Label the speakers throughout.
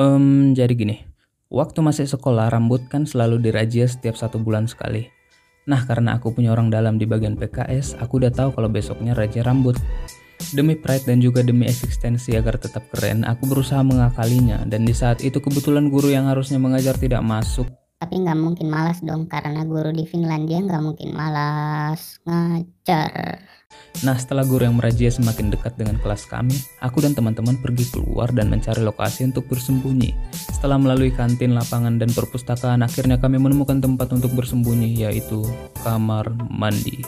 Speaker 1: Um, jadi gini, waktu masih sekolah rambut kan selalu dirajia setiap satu bulan sekali. Nah karena aku punya orang dalam di bagian PKS, aku udah tahu kalau besoknya raja rambut. Demi pride dan juga demi eksistensi agar tetap keren, aku berusaha mengakalinya dan di saat itu kebetulan guru yang harusnya mengajar tidak masuk.
Speaker 2: Tapi nggak mungkin malas dong karena guru di Finlandia nggak mungkin malas ngajar.
Speaker 1: Nah, setelah guru yang merajia semakin dekat dengan kelas kami, aku dan teman-teman pergi keluar dan mencari lokasi untuk bersembunyi. Setelah melalui kantin, lapangan, dan perpustakaan, akhirnya kami menemukan tempat untuk bersembunyi, yaitu kamar mandi.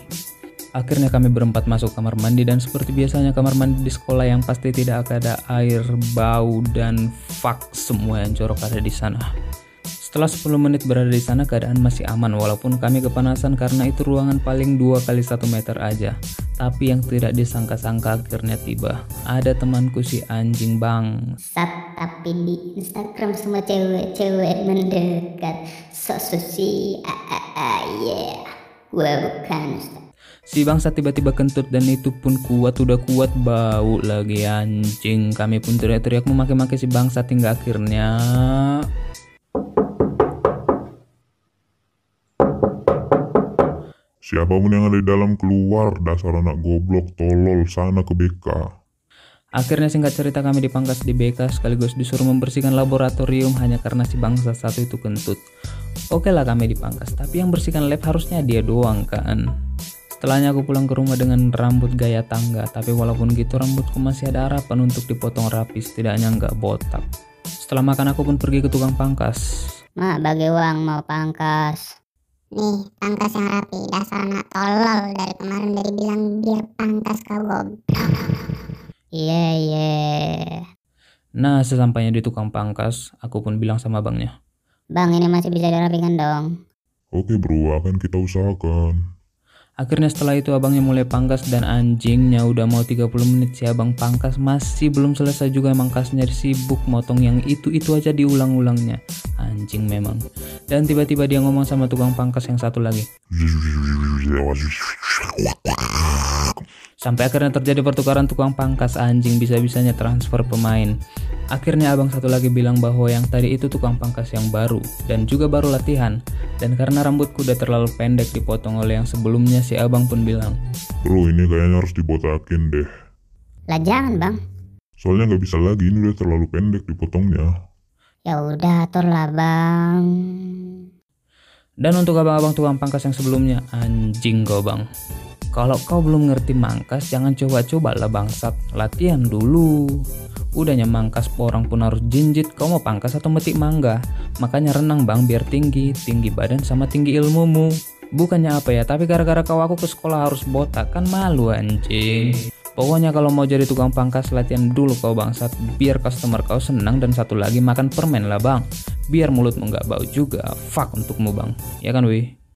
Speaker 1: Akhirnya kami berempat masuk kamar mandi dan seperti biasanya kamar mandi di sekolah yang pasti tidak ada air, bau, dan fuck semua yang jorok ada di sana. Setelah 10 menit berada di sana keadaan masih aman walaupun kami kepanasan karena itu ruangan paling 2 kali 1 meter aja. Tapi yang tidak disangka-sangka akhirnya tiba. Ada temanku si anjing bang.
Speaker 2: Sat tapi di Instagram semua cewek-cewek mendekat. So susi, ah, ah, ah, yeah. Gue bukan
Speaker 1: Si bangsa tiba-tiba kentut dan itu pun kuat udah kuat bau lagi anjing. Kami pun teriak-teriak memaki-maki si bangsa hingga akhirnya
Speaker 3: Siapa pun yang ada di dalam keluar, dasar anak goblok, tolol, sana ke BK.
Speaker 1: Akhirnya singkat cerita kami dipangkas di BK sekaligus disuruh membersihkan laboratorium hanya karena si bangsa satu itu kentut. Oke lah kami dipangkas, tapi yang bersihkan lab harusnya dia doang kan. Setelahnya aku pulang ke rumah dengan rambut gaya tangga, tapi walaupun gitu rambutku masih ada harapan untuk dipotong rapi, setidaknya nggak botak. Setelah makan aku pun pergi ke tukang pangkas.
Speaker 2: Mak, bagi uang mau pangkas.
Speaker 4: Nih, pangkas yang rapi. Dasar anak tolol dari kemarin dari bilang biar pangkas kau goblok.
Speaker 2: Iya, iya.
Speaker 1: Nah, sesampainya di tukang pangkas, aku pun bilang sama bangnya.
Speaker 2: Bang, ini masih bisa dirapikan dong.
Speaker 3: Oke bro, akan kita usahakan.
Speaker 1: Akhirnya setelah itu abangnya mulai pangkas dan anjingnya udah mau 30 menit si abang pangkas masih belum selesai juga mangkasnya sibuk motong yang itu-itu aja diulang-ulangnya. Anjing memang. Dan tiba-tiba dia ngomong sama tukang pangkas yang satu lagi. Sampai akhirnya terjadi pertukaran tukang pangkas anjing bisa-bisanya transfer pemain. Akhirnya abang satu lagi bilang bahwa yang tadi itu tukang pangkas yang baru dan juga baru latihan. Dan karena rambutku udah terlalu pendek dipotong oleh yang sebelumnya si abang pun bilang.
Speaker 3: Bro ini kayaknya harus dibotakin deh.
Speaker 2: Lah jangan bang.
Speaker 3: Soalnya nggak bisa lagi ini udah terlalu pendek dipotongnya.
Speaker 2: Ya udah atur lah bang.
Speaker 1: Dan untuk abang-abang tukang pangkas yang sebelumnya, anjing kau bang. Kalau kau belum ngerti mangkas, jangan coba-coba lah bangsat. Latihan dulu. Udahnya mangkas orang pun harus jinjit, kau mau pangkas atau metik mangga. Makanya renang bang biar tinggi, tinggi badan sama tinggi ilmumu. Bukannya apa ya, tapi gara-gara kau aku ke sekolah harus botak, kan malu anjing. Pokoknya kalau mau jadi tukang pangkas latihan dulu kau bangsat biar customer kau senang dan satu lagi makan permen lah bang. Biar mulutmu nggak bau juga. Fuck untukmu bang. Ya kan wih?